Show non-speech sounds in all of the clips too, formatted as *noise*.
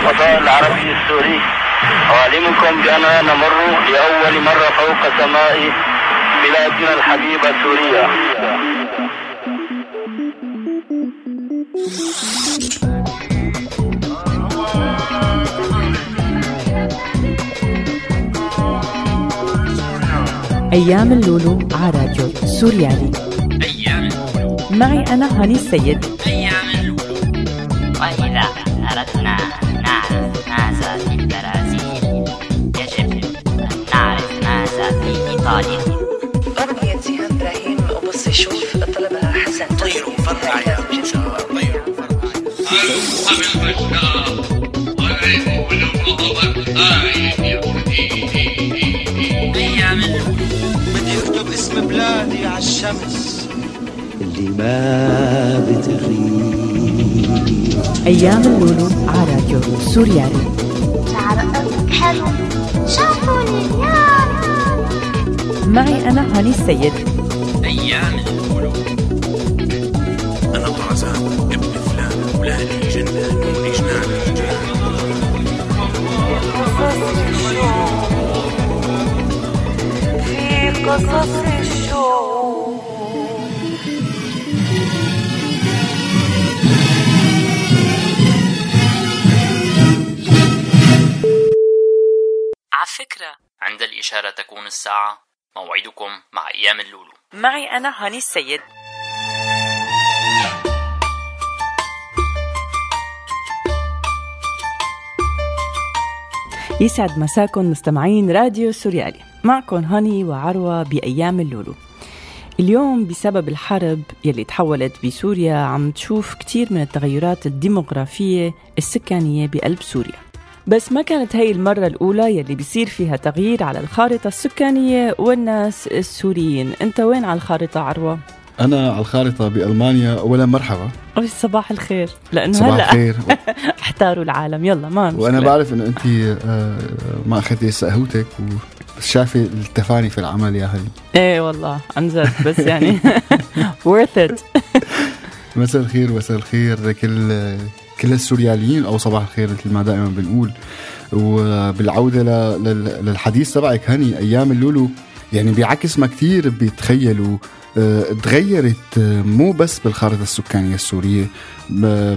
الفضاء العربي السوري. أعلمكم بأننا نمر لأول مرة فوق سماء بلادنا الحبيبة سوريا. أيام اللولو على راديو سوريالي. أيام اللولو. معي أنا هاني السيد. أيام طلبها حسن. طيروا فرقع يا بشار طيروا فرقع أيام اللولو بدي اكتب اسم بلادي على الشمس اللي ما بتغيب. أيام اللولو على راديو سوريالي. شعر حلو. شافوني يا معي أنا هاني السيد. الإشارة تكون الساعة. موعدكم مع أيام اللولو. معي أنا هاني السيد. يسعد مساكم مستمعين راديو سوريالي. معكم هاني وعروة بأيام اللولو. اليوم بسبب الحرب يلي تحولت بسوريا عم تشوف كتير من التغيرات الديموغرافية السكانية بقلب سوريا. بس ما كانت هي المرة الأولى يلي بيصير فيها تغيير على الخارطة السكانية والناس السوريين. أنت وين على الخارطة عروة؟ أنا على الخارطة بألمانيا أولا مرحبا. صباح الخير. لأنه صباح هلأ الخير. *laughs* احتاروا العالم. يلا ما مشكلة. وأنا بعرف إنه أنت آه، ما أخذتي لسه قهوتك و- بس شايفة التفاني في العمل يا هلي إيه والله عن جد. بس يعني *laughs* worth it. *laughs* مساء الخير مساء الخير كل كل السورياليين أو صباح الخير مثل ما دائما بنقول. وبالعودة للحديث تبعك هني أيام اللولو يعني بيعكس ما كثير بيتخيلوا آه، تغيرت آه، مو بس بالخارطة السكانية السورية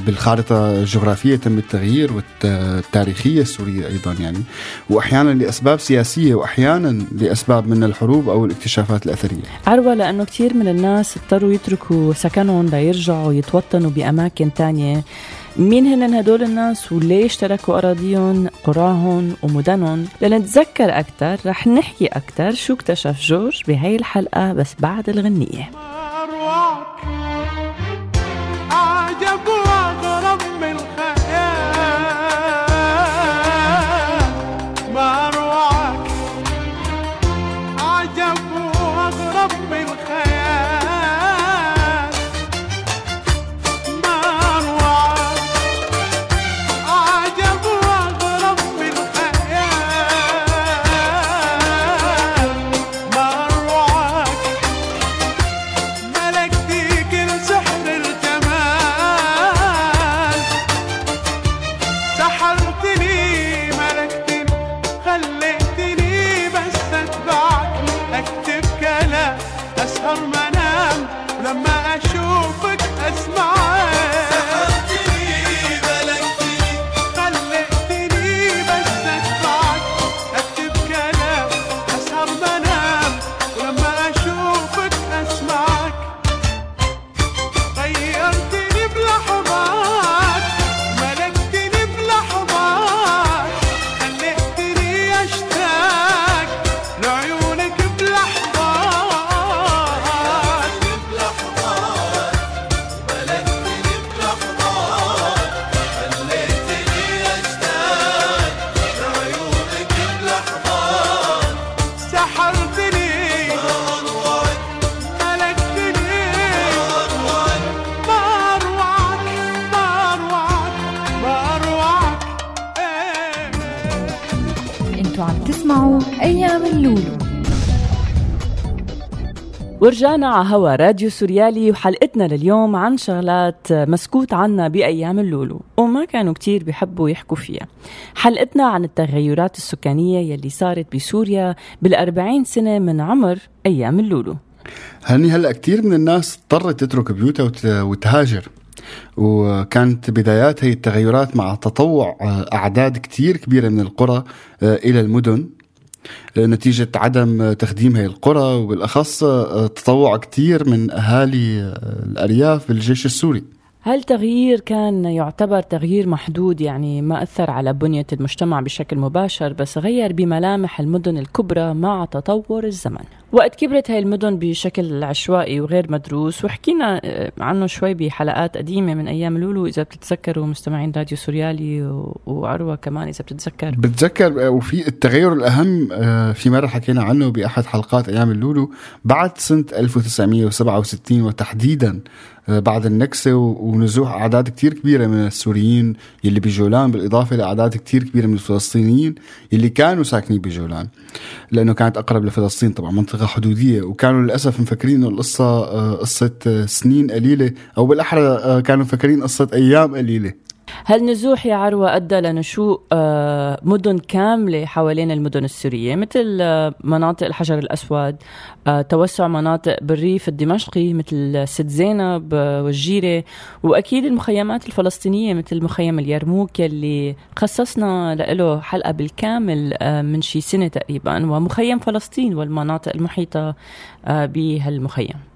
بالخارطة الجغرافية تم التغيير والتاريخية السورية أيضا يعني. وأحيانا لأسباب سياسية وأحيانا لأسباب من الحروب أو الاكتشافات الأثرية. عروة لأنه كتير من الناس اضطروا يتركوا سكنهم ليرجعوا يتوطنوا بأماكن تانية. مين هن هدول الناس وليش تركوا أراضيهم قراهم ومدنهم؟ لنتذكر أكثر رح نحكي أكثر شو اكتشف جورج بهاي الحلقة بس بعد الغنية. تسمعوا أيام اللولو. ورجعنا على هوا راديو سوريالي وحلقتنا لليوم عن شغلات مسكوت عنا بأيام اللولو وما كانوا كتير بيحبوا يحكوا فيها. حلقتنا عن التغيرات السكانية يلي صارت بسوريا بالأربعين سنة من عمر أيام اللولو. هني هلأ كثير من الناس اضطرت تترك بيوتها وت- وتهاجر وكانت بدايات هي التغيرات مع تطوع أعداد كتير كبيرة من القرى آه، إلى المدن. نتيجة عدم آه، تخديم هي القرى وبالأخص آه، تطوع كتير من أهالي آه، الأرياف بالجيش السوري. هل تغيير كان يعتبر تغيير محدود يعني ما أثر على بنية المجتمع بشكل مباشر بس غير بملامح المدن الكبرى مع تطور الزمن؟ وقت كبرت هاي المدن بشكل عشوائي وغير مدروس وحكينا آه، عنه شوي بحلقات قديمة من أيام لولو إذا بتتذكروا مستمعين راديو سوريالي وعروة كمان إذا بتتذكر. بتذكر آه، وفي التغير الأهم آه، في مرة حكينا عنه بأحد حلقات أيام اللولو بعد سنة 1967 وتحديدا بعد النكسة و- ونزوح أعداد كتير كبيرة من السوريين يلي بجولان بالإضافة لأعداد كتير كبيرة من الفلسطينيين يلي كانوا ساكنين بجولان لأنه كانت أقرب لفلسطين طبعا منطقة حدودية وكانوا للأسف مفكرين إنه القصة آه، قصة آه، سنين قليلة أو بالأحرى آه، كانوا مفكرين قصة أيام قليلة. هالنزوح يا عروة أدى لنشوء آه، مدن كاملة حوالين المدن السورية؟ مثل آه، مناطق الحجر الأسود آه، توسع مناطق بالريف الدمشقي مثل ست زينب والجيرة وأكيد المخيمات الفلسطينية مثل مخيم اليرموك يلي خصصنا له حلقة بالكامل من شي سنة تقريبا ومخيم فلسطين والمناطق المحيطة بهالمخيم.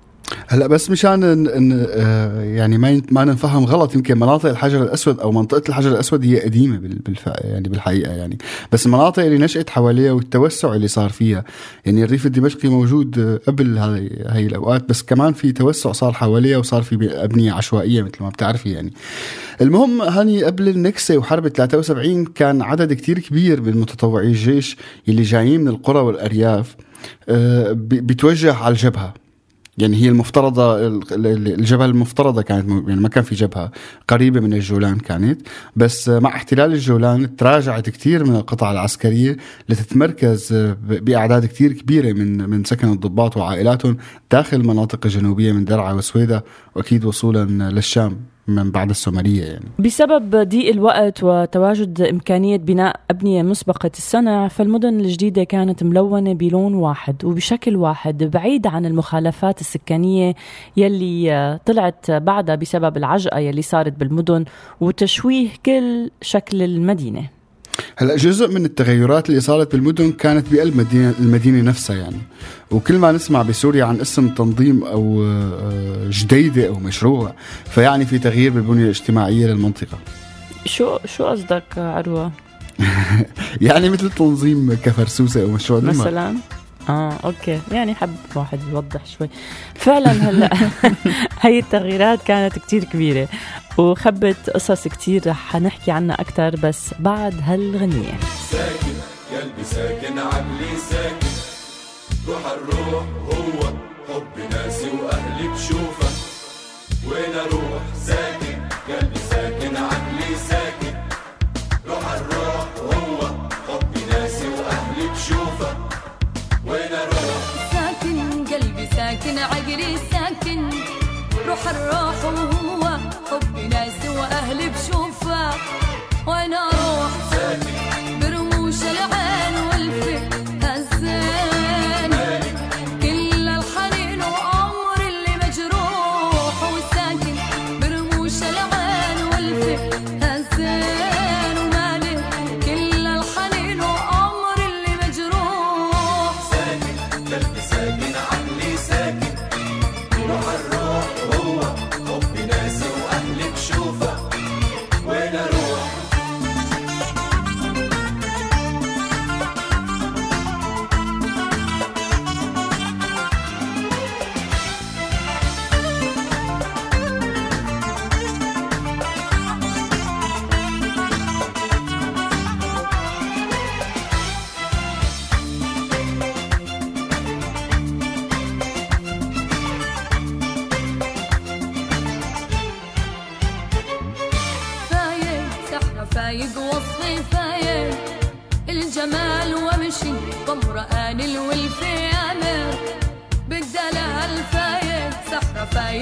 هلا بس مشان إن إن آه، يعني ما ما نفهم غلط يمكن مناطق الحجر الأسود أو منطقة الحجر الأسود هي قديمة بال- بالف يعني بالحقيقة يعني. بس المناطق اللي نشأت حواليها والتوسع اللي صار فيها يعني الريف الدمشقي موجود آه، قبل هاي هاي الأوقات بس كمان في توسع صار حواليها وصار في أبنية عشوائية مثل ما بتعرفي يعني. المهم هاني قبل النكسة وحرب 73 كان عدد كتير كبير من متطوعي الجيش اللي جايين من القرى والأرياف آه، بيتوجه على الجبهه يعني هي المفترضة ال- ال- الجبهة المفترضة كانت يعني ما كان في جبهة قريبة من الجولان كانت. بس مع احتلال الجولان تراجعت كثير من القطع العسكرية لتتمركز ب- بأعداد كثير كبيرة من من سكن الضباط وعائلاتهم داخل المناطق الجنوبية من درعا وسويدة وأكيد وصولا للشام. من بعد السومرية يعني. بسبب ضيق الوقت وتواجد إمكانية بناء أبنية مسبقة الصنع فالمدن الجديدة كانت ملونة بلون واحد وبشكل واحد بعيد عن المخالفات السكانية يلي طلعت بعدها بسبب العجقة يلي صارت بالمدن وتشويه كل شكل المدينة. هلا جزء من التغيرات اللي صارت بالمدن كانت بقلب مدينة المدينة نفسها يعني. وكل ما نسمع بسوريا عن اسم تنظيم أو آه، جديدة أو مشروع فيعني في تغيير بالبنية الاجتماعية للمنطقة. شو شو قصدك عروة؟ *laughs* يعني مثل تنظيم كفرسوسة أو مشروع دمر مثلا؟ آه أوكي. يعني حب واحد يوضح شوي. فعلا هلا *laughs* هي التغييرات كانت كتير كبيرة وخبت قصص كتير رح نحكي عنها أكثر بس بعد هالغنية. ساكن قلبي ساكن عقلي ساكن. روح الروح هو حب ناسي وأهلي بشوفك وين أروح؟ ساكن قلبي ساكن عقلي ساكن. روح الروح هو حب ناسي وأهلي بشوفك وين أروح؟ ساكن قلبي ساكن عقلي ساكن. روح الروح وهو حب ناسي واهلي بشوفه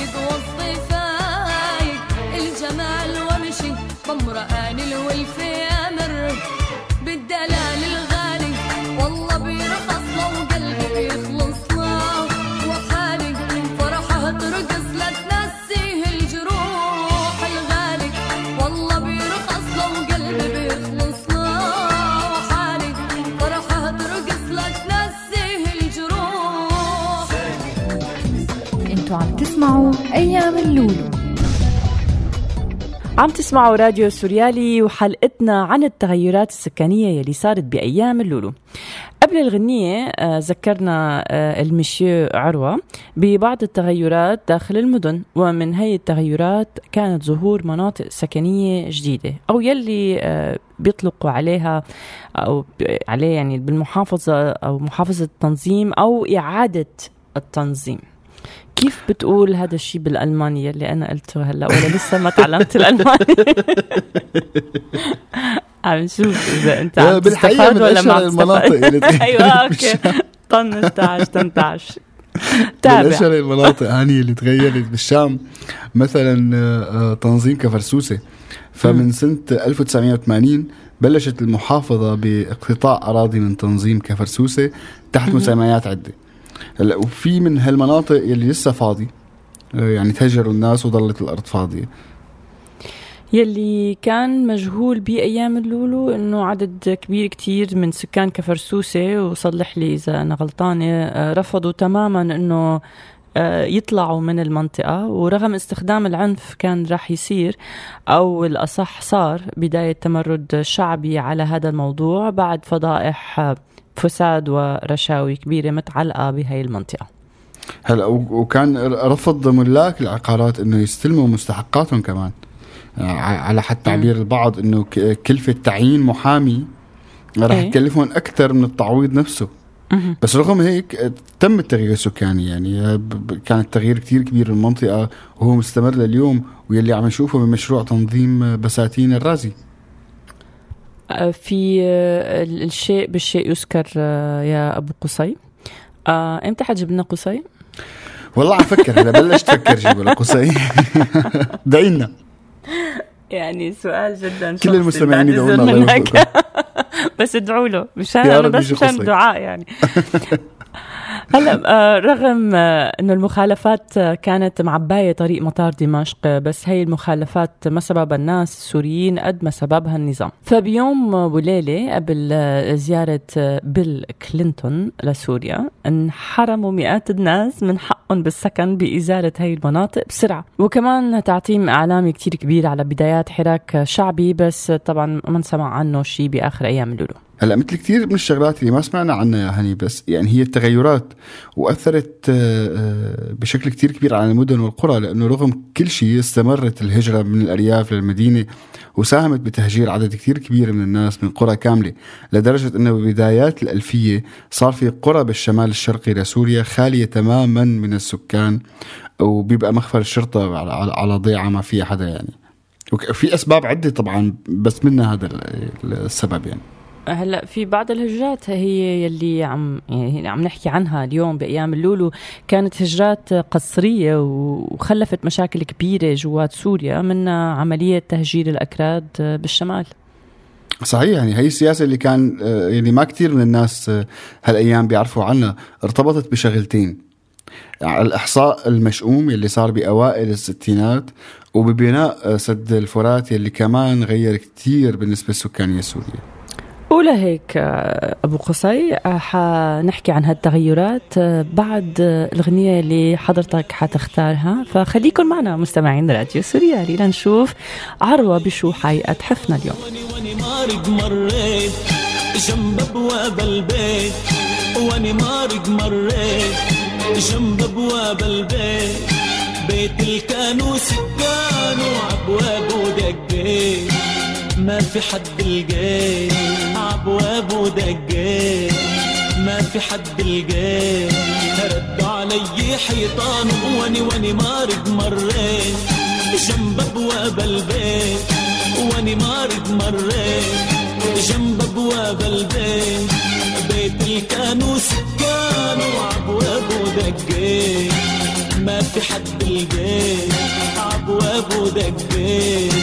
وصفي فايق الجمال ومشي بمرآن الولف اللولو عم تسمعوا راديو سوريالي وحلقتنا عن التغيرات السكانية يلي صارت بأيام اللولو. قبل الغنية آه، ذكرنا آه، المشيو عروة ببعض التغيرات داخل المدن ومن هي التغيرات كانت ظهور مناطق سكنية جديدة أو يلي آه، بيطلقوا عليها أو عليه يعني بالمحافظة أو محافظة التنظيم أو إعادة التنظيم. كيف بتقول هذا الشيء بالألماني اللي أنا قلته هلأ؟ ولا لسه ما تعلمت الألماني؟ *laughs* عم نشوف إذا أنت عم بالحقيقة تستفاد من ولا ما المناطق *laughs* أيوة *laughs* أوكي. طنش تعش تنتعش من تابع. أشهر المناطق هاني اللي تغيرت بالشام مثلا آه، آه، تنظيم كفرسوسة. فمن سنة 1980 بلشت المحافظة باقتطاع أراضي من تنظيم كفرسوسة تحت مسميات عدة. هلا وفي من هالمناطق اللي لسه فاضي آه، يعني تهجروا الناس وظلت الأرض فاضية. يلي كان مجهول بأيام اللولو إنه عدد كبير كتير من سكان كفرسوسة وصلح لي إذا أنا غلطانة آه، رفضوا تماما إنه آه، يطلعوا من المنطقة ورغم استخدام العنف كان راح يصير أو الأصح صار بداية تمرد شعبي على هذا الموضوع بعد فضائح فساد ورشاوي كبيرة متعلقة بهاي المنطقة. هلا وكان رفض ملاك العقارات إنه يستلموا مستحقاتهم كمان. ع- على حد تعبير البعض إنه كلفة تعيين محامي إيه. تكلفهم أكثر من التعويض نفسه. بس رغم هيك آه، تم التغيير السكاني يعني. آه، كان التغيير كتير كبير بالمنطقة وهو مستمر لليوم واللي عم نشوفه بمشروع تنظيم آه، بساتين الرازي. آه، في آه، ال- الشيء بالشيء يذكر آه، يا أبو قصي. آه، إمتى حتجيب لنا قصي؟ والله عم فكر هلا بلشت تفكر جيبه لقصي *laughs* دعينا يعني سؤال جدا كل المستمعين يدعوا لنا *laughs* بس ادعوا له مشان أنا بس مشان قصي. الدعاء يعني. *laughs* هلا آه، رغم آه، إنه المخالفات آه، كانت معباية طريق مطار دمشق بس هي المخالفات ما سببها الناس السوريين قد ما سببها النظام. فبيوم وليلة قبل زيارة بيل كلينتون لسوريا انحرموا مئات الناس من حقهم بالسكن بإزالة هي المناطق بسرعة. وكمان تعتيم إعلامي كتير كبير على بدايات حراك شعبي بس طبعا ما نسمع عنه شيء بآخر أيام اللولو هلا مثل كثير من الشغلات اللي ما سمعنا عنها يا هني بس يعني هي التغيرات وأثرت آه، آه، بشكل كثير كبير على المدن والقرى لأنه رغم كل شيء استمرت الهجرة من الأرياف للمدينة وساهمت بتهجير عدد كثير كبير من الناس من قرى كاملة لدرجة إنه ببدايات الألفية صار في قرى بالشمال الشرقي لسوريا خالية تماما من السكان وبيبقى مخفر الشرطة على ضيعة ما فيها حدا يعني. وفي أسباب عدة طبعا بس منها هذا ال- السبب يعني. هلا في بعض الهجرات هي يلي عم يعني عم نحكي عنها اليوم بأيام اللولو. كانت هجرات قسريه وخلفت مشاكل كبيرة جوات سوريا منها عملية تهجير الأكراد بالشمال. صحيح يعني هي السياسة اللي كان اللي ما كتير من الناس هالأيام بيعرفوا عنها ارتبطت بشغلتين. يعني الإحصاء المشؤوم اللي صار بأوائل الستينات وببناء سد الفرات اللي كمان غير كتير بالنسبة للسكانية السورية ولهيك أبو قصي حنحكي عن هالتغيرات بعد الغنيه اللي حضرتك حتختارها. فخليكم معنا مستمعين راديو سوريالي لنشوف عروة بشو حيقت حفنا اليوم. مريت جنب أبواب البيت. واني مارق مريت جنب أبواب البيت. بيت الكانوس كانوا عبواب ودقيت. ما في حد لقيت عبواب ودقيت ما في حد لقيت ردوا علي حيطان واني واني مارق مريت جنب أبواب البيت واني مارق مريت جنب أبواب البيت. بيت الكانوس كانوا عبواب ودقيت ما في حد الجيت عبواب ودقيت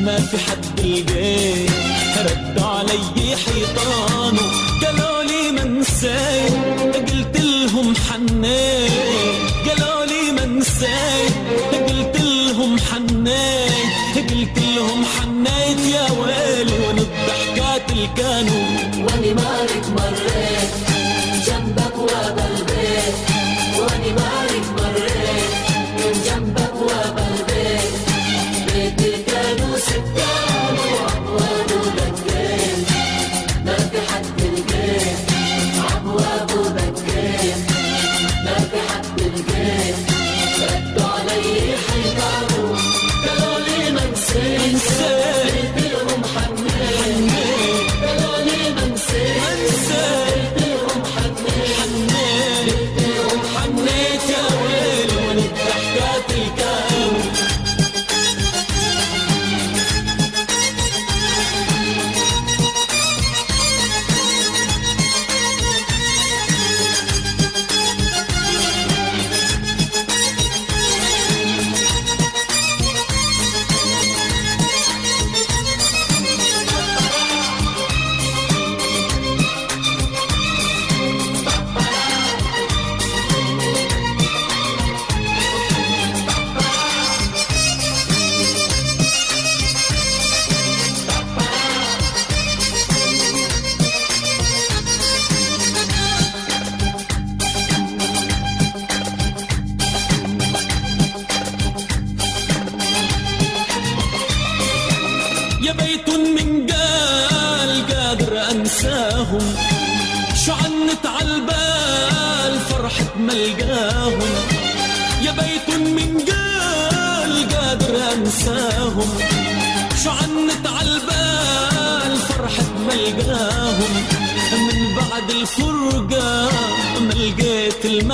ما في حد الجيت ردوا علي حيطانه. قالوا لي منسيت قلت لهم حنيت. قالوا لي منسيت قلت لهم حنيت. قلت لهم حنيت يا ويلي. وين الضحكات اللي كانوا. وأني مالك مريت.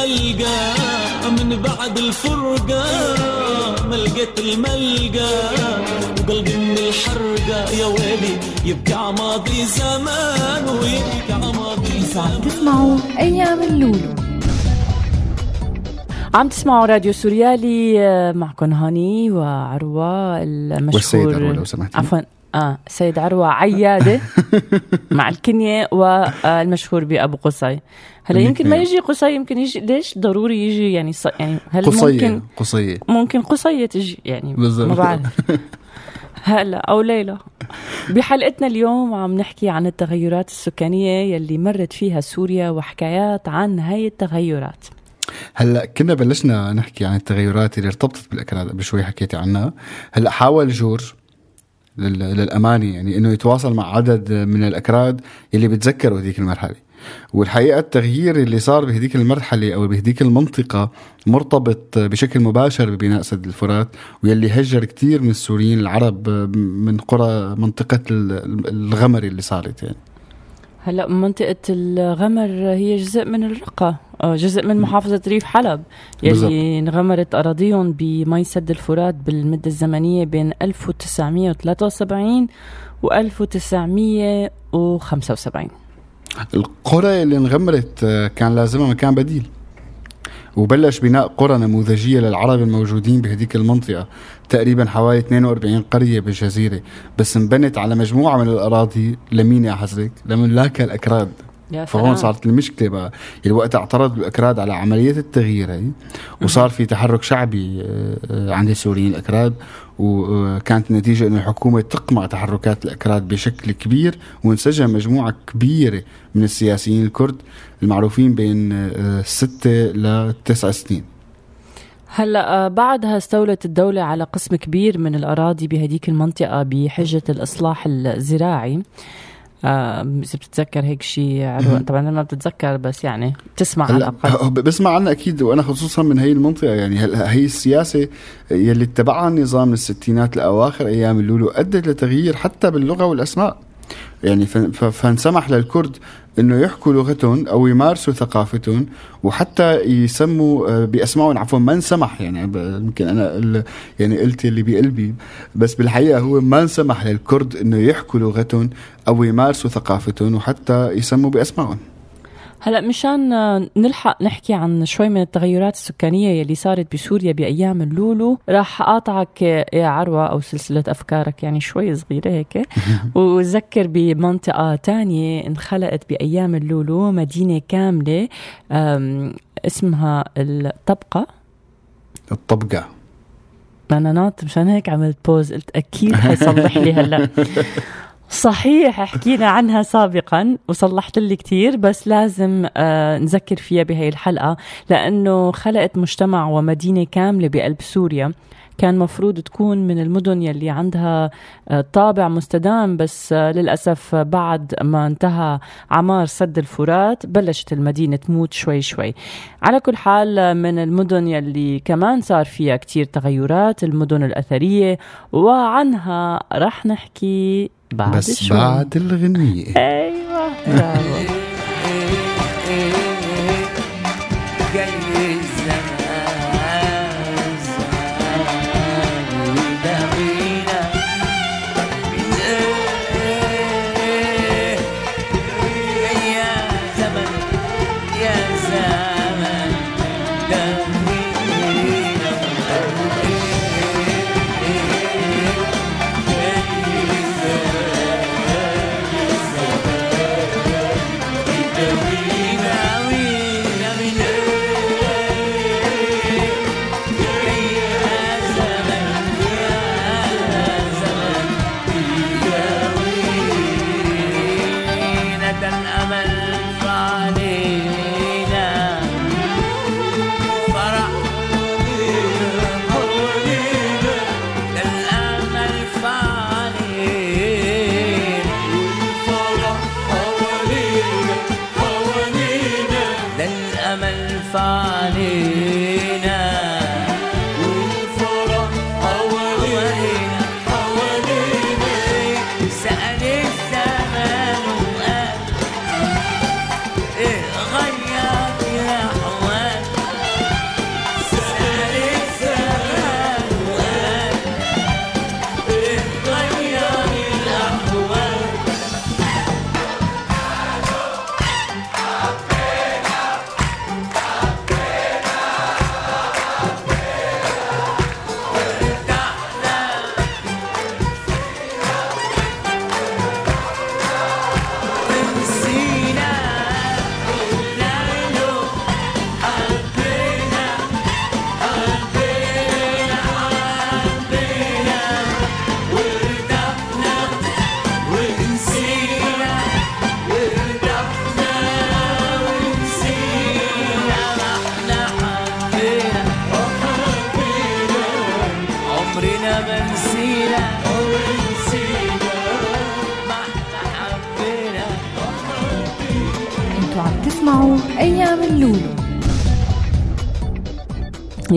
الملقى من بعد الفرقة ما لقيت الملقى وقلبي من الحرقة. يا ويلي يبكي عماضي زمان ويبكي عماضي زمان. تسمعوا أيام اللولو. عم تسمعوا راديو سوريالي آه، معكم هاني وعروة المشهور. والسيد عروة لو سمحتي. عفوا. آه سيد عروة عيادة *laughs* مع الكنية والمشهور بأبو قصي. هلا يمكن ما يجي قصي يمكن يجي ليش ضروري يجي يعني ص... يعني هل قصية ممكن قصية. ممكن قصية تجي؟ يعني. ما بعرف. *laughs* هلا أو ليلى بحلقتنا اليوم عم نحكي عن التغيرات السكانية يلي مرت فيها سوريا وحكايات عن هاي التغيرات. هلا كنا بلشنا نحكي عن التغيرات اللي ارتبطت بالأكراد قبل شوي حكيتي عنها. هلا حاول جورج لل- للأمانة يعني إنه يتواصل مع عدد من الأكراد اللي بتذكروا هذيك المرحلة. والحقيقة التغيير اللي صار بهذيك المرحلة أو بهذيك المنطقة مرتبط بشكل مباشر ببناء سد الفرات واللي هجر كثير من السوريين العرب من قرى منطقة ال- الغمر اللي صارت يعني. هلأ منطقة الغمر هي جزء من الرقة آه، جزء من محافظة ريف حلب يلي انغمرت أراضيهم بمي سد الفرات بالمدة الزمنية بين 1973 و 1975 القرى اللي انغمرت آه، كان لازمها مكان بديل. وبلش بناء قرى نموذجية للعرب الموجودين بهديك المنطقة تقريبا حوالي 42 قرية بالجزيرة. بس انبنت على مجموعة من الأراضي لمين يا حضرتك؟ لملاك الأكراد يا فهون. صارت المشكلة بقى. الوقت اعترض الأكراد على عملية التغيير هي. وصار في تحرك شعبي آه، عند السوريين الأكراد وكانت النتيجة أن الحكومة تقمع تحركات الأكراد بشكل كبير وانسجم مجموعة كبيرة من السياسيين الكرد المعروفين بين آه، ستة لتسع سنين. هلأ آه، بعدها استولت الدولة على قسم كبير من الأراضي بهديك المنطقة بحجة الإصلاح الزراعي. آه، إذا بتتذكر هيك شيء طبعا أنا ما بتتذكر بس يعني بتسمع على ه- بسمع عنها أكيد وأنا خصوصا من هي المنطقة. يعني هي السياسة يلي اتبعها النظام من الستينات لاواخر أيام اللولو أدت لتغيير حتى باللغة والأسماء. يعني فانسمح للكرد إنه يحكوا لغتهم أو يمارسوا ثقافتهم وحتى يسموا آه، بأسمائهم عفوا ما انسمح يعني يمكن أنا يعني قلت اللي بقلبي بس بالحقيقة هو ما انسمح للكرد إنه يحكوا لغتهم أو يمارسوا ثقافتهم وحتى يسموا بأسمائهم. هلا مشان نلحق نحكي عن شوي من التغيرات السكانية يلي صارت بسوريا بأيام اللولو راح أقاطعك يا عروة أو سلسلة أفكارك يعني شوي صغيرة هيك. *laughs* وذكر بمنطقة تانية انخلقت بأيام اللولو مدينة كاملة آم، اسمها الطبقة. الطبقة. أنا ناط مشان هيك عملت بوز قلت أكيد حيصلح لي هلا. *laughs* صحيح حكينا عنها سابقا وصلحت لي كتير بس لازم آه نذكر فيها بهي الحلقة لأنه خلقت مجتمع ومدينة كاملة بقلب سوريا. كان مفروض تكون من المدن يلي عندها آه، طابع مستدام بس آه، للأسف بعد ما انتهى عمار سد الفرات بلشت المدينة تموت شوي شوي. على كل حال آه، من المدن يلي كمان صار فيها كتير تغيرات المدن الأثرية وعنها رح نحكي بعد بس شوي بعد الغنية. أيوه do.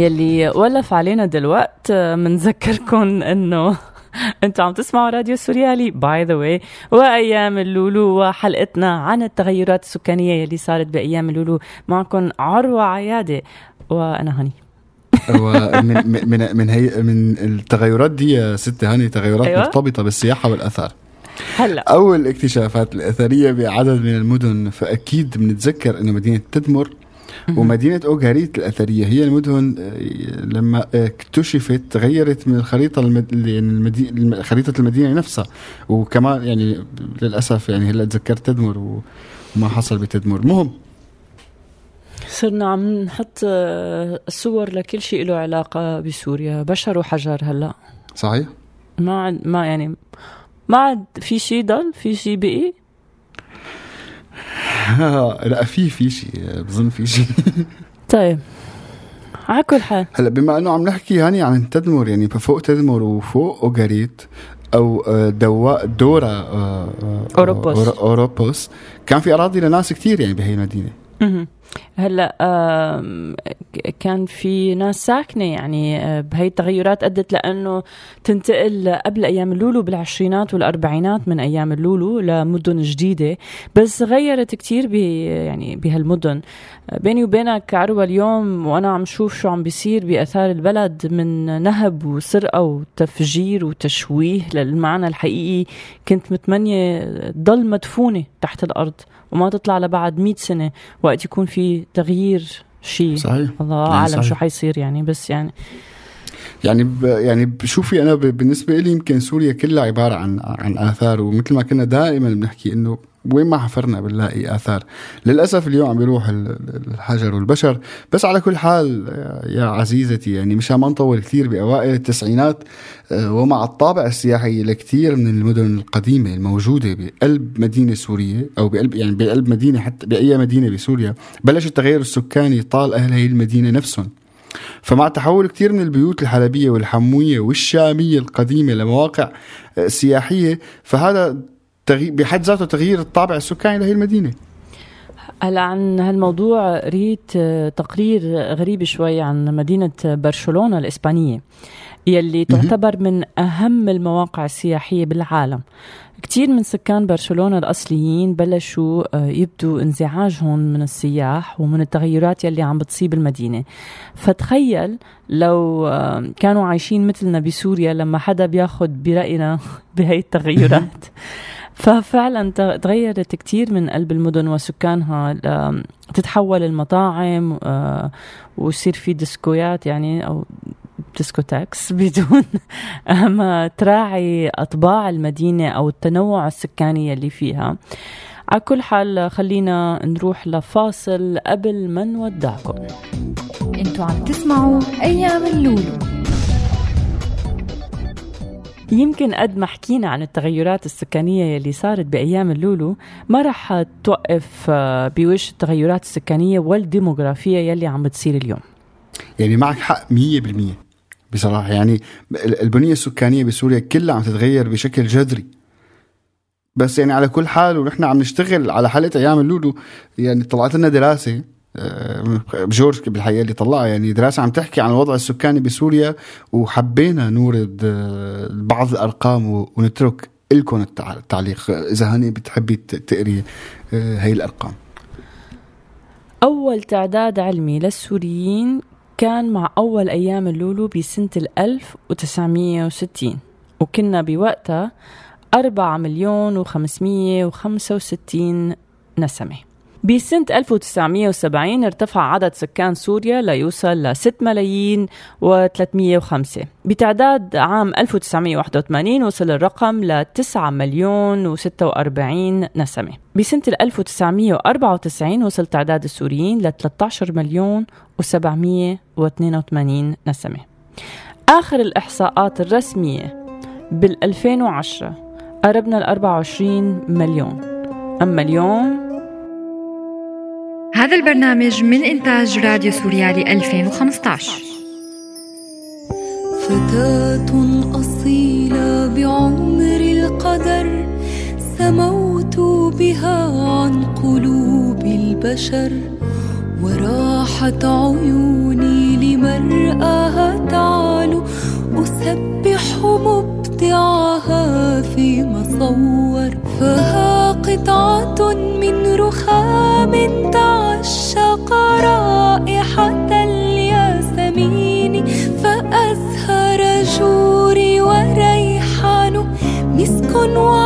يلي ولف علينا دلوقت منذكركم إنه *laughs* أنتوا عم تسمعوا راديو سوريالي by the way وأيام اللولو وحلقتنا عن التغيرات السكانية يلي صارت بأيام اللولو معكم عروة عيادة وأنا هني ومن *laughs* من من من هي من التغيرات دي يا ستي هاني تغيرات. أيوة؟ مرتبطة بالسياحة والآثار هلا أول اكتشافات الأثرية بعدد من المدن فأكيد بنتذكر إنه مدينة تدمر ومدينة أوغاريت الأثرية هي المدن آه، لما آه، اكتشفت تغيرت من الخريطة المد... يعني المدي... خريطة المدينة نفسها. وكمان يعني للأسف يعني هلأ تذكرت تدمر. وما حصل بتدمر. مهم. صرنا عم نحط آه، صور لكل شيء له علاقة بسوريا. بشر وحجر هلأ. صحيح. ما عاد ما يعني ما عاد في شيء ضل في شيء بقي. لا في في شيء بظن في شيء *laughs* طيب على كل حال هلا بما إنه عم نحكي يعني عن تدمر يعني فوق تدمر وفوق اوغاريت أو آه، دواء دورا آه، آه، أوروبوس. أورو- أوروبوس كان في أراضي لناس كتير يعني بهي المدينة. هلا كان في ناس ساكنة يعني آه، بهي التغيرات أدت لأنه تنتقل قبل أيام اللولو بالعشرينات والأربعينات من أيام اللولو لمدن جديدة بس غيرت كتير ب يعني بهالمدن. آه، بيني وبينك عروة اليوم وأنا عم شوف شو عم بيصير بآثار البلد من نهب وسرقة وتفجير وتشويه للمعنى الحقيقي. كنت متمنية تضل مدفونة تحت الأرض وما تطلع لبعد 100 سنة وقت يكون في تغيير شيء صحيح الله يعني أعلم صحيح. شو حيصير يعني بس يعني يعني ب يعني بشوفي أنا بالنسبة لي يمكن سوريا كلها عبارة عن عن آثار ومثل ما كنا دائما بنحكي إنه وين ما حفرنا بنلاقي آثار. للأسف اليوم عم بيروح ال- ال- الحجر والبشر. بس على كل حال يا عزيزتي يعني مشان ما نطول كثير بأوائل التسعينات آه، ومع الطابع السياحي لكثير من المدن القديمة الموجودة بقلب مدينة سورية أو بقلب يعني بقلب مدينة حتى بأي مدينة بسوريا بلش التغير السكاني طال أهل هي المدينة نفسهم. فمع تحول كثير من البيوت الحلبية والحموية والشامية القديمة لمواقع آه، سياحية فهذا بحد ذاته تغيير الطابع السكاني لهي المدينة. هلا عن هالموضوع قريت آه، تقرير غريب شوي عن مدينة برشلونة الإسبانية يلي تعتبر من أهم المواقع السياحية بالعالم. كتير من سكان برشلونة الأصليين بلشوا آه، يبدوا انزعاجهم من السياح ومن التغيرات يلي عم بتصيب المدينة. فتخيل لو آه، كانوا عايشين مثلنا بسوريا لما حدا بياخد برأينا *laughs* بهي التغيرات. ففعلا تغيرت كتير من قلب المدن وسكانها تتحول المطاعم آه، ويصير في ديسكويات يعني أو ديسكوتاكس *laughs* بدون ما تراعي أطباع المدينة أو التنوع السكاني اللي فيها. على كل حال خلينا نروح لفاصل قبل ما نودعكم. أنتوا عم تسمعوا أيام اللولو. يمكن قد ما حكينا عن التغيرات السكانية يلي صارت بأيام اللولو ما رح توقف آه، بوجه التغيرات السكانية والديموغرافية يلي عم بتصير اليوم. يعني معك حق 100% بصراحة. يعني ال- البنية السكانية بسوريا كلها عم تتغير بشكل جذري. بس يعني على كل حال ونحن عم نشتغل على حلقة أيام اللولو يعني طلعت لنا دراسة جورج بالحقيقة اللي طلعها. يعني دراسة عم تحكي عن الوضع السكاني بسوريا وحبينا نورد آه، بعض الأرقام و- ونترك لكم التع- التعليق. إذا هاني بتحبي تقري آه، هي الأرقام. أول تعداد علمي للسوريين كان مع أول أيام اللولو بسنة ال 1960 وكنا بوقتها أربعة مليون وخمسمية وخمسة وستين نسمة. بسنة 1970 ارتفع عدد سكان سوريا ليوصل ل 6 ملايين و305 بتعداد عام 1981 وصل الرقم ل 9 مليون و46 نسمة. بسنة 1994 وصل تعداد السوريين ل 13 مليون و782 نسمة. آخر الإحصاءات الرسمية بال 2010 قربنا ال 24 مليون. أما اليوم هذا البرنامج من إنتاج راديو سوريالي 2015 فتاة أصيلة بعمر القدر سموت بها عن قلوب البشر. وراحت عيوني لمرآها تعلو أسبح مبدعها في مصور. فها قطعة من رخام تعشق رائحة الياسمين فأزهر جوري وريحان مسك وعنبر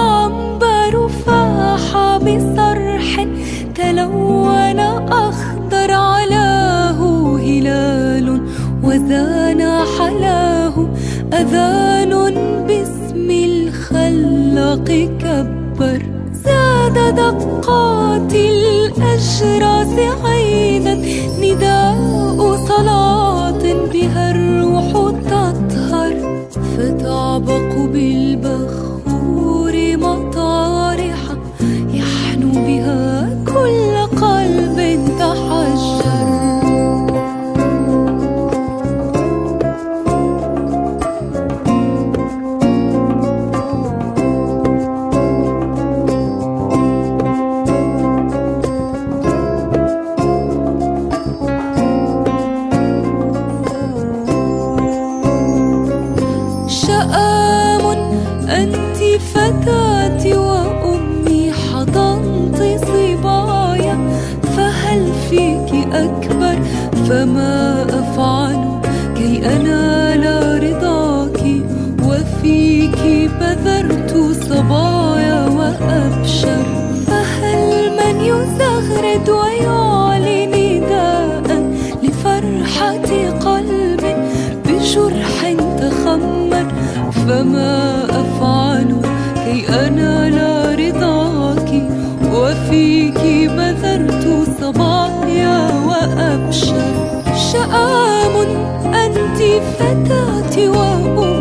زاد دقات الأجراس عام أنت فتاتي وأمي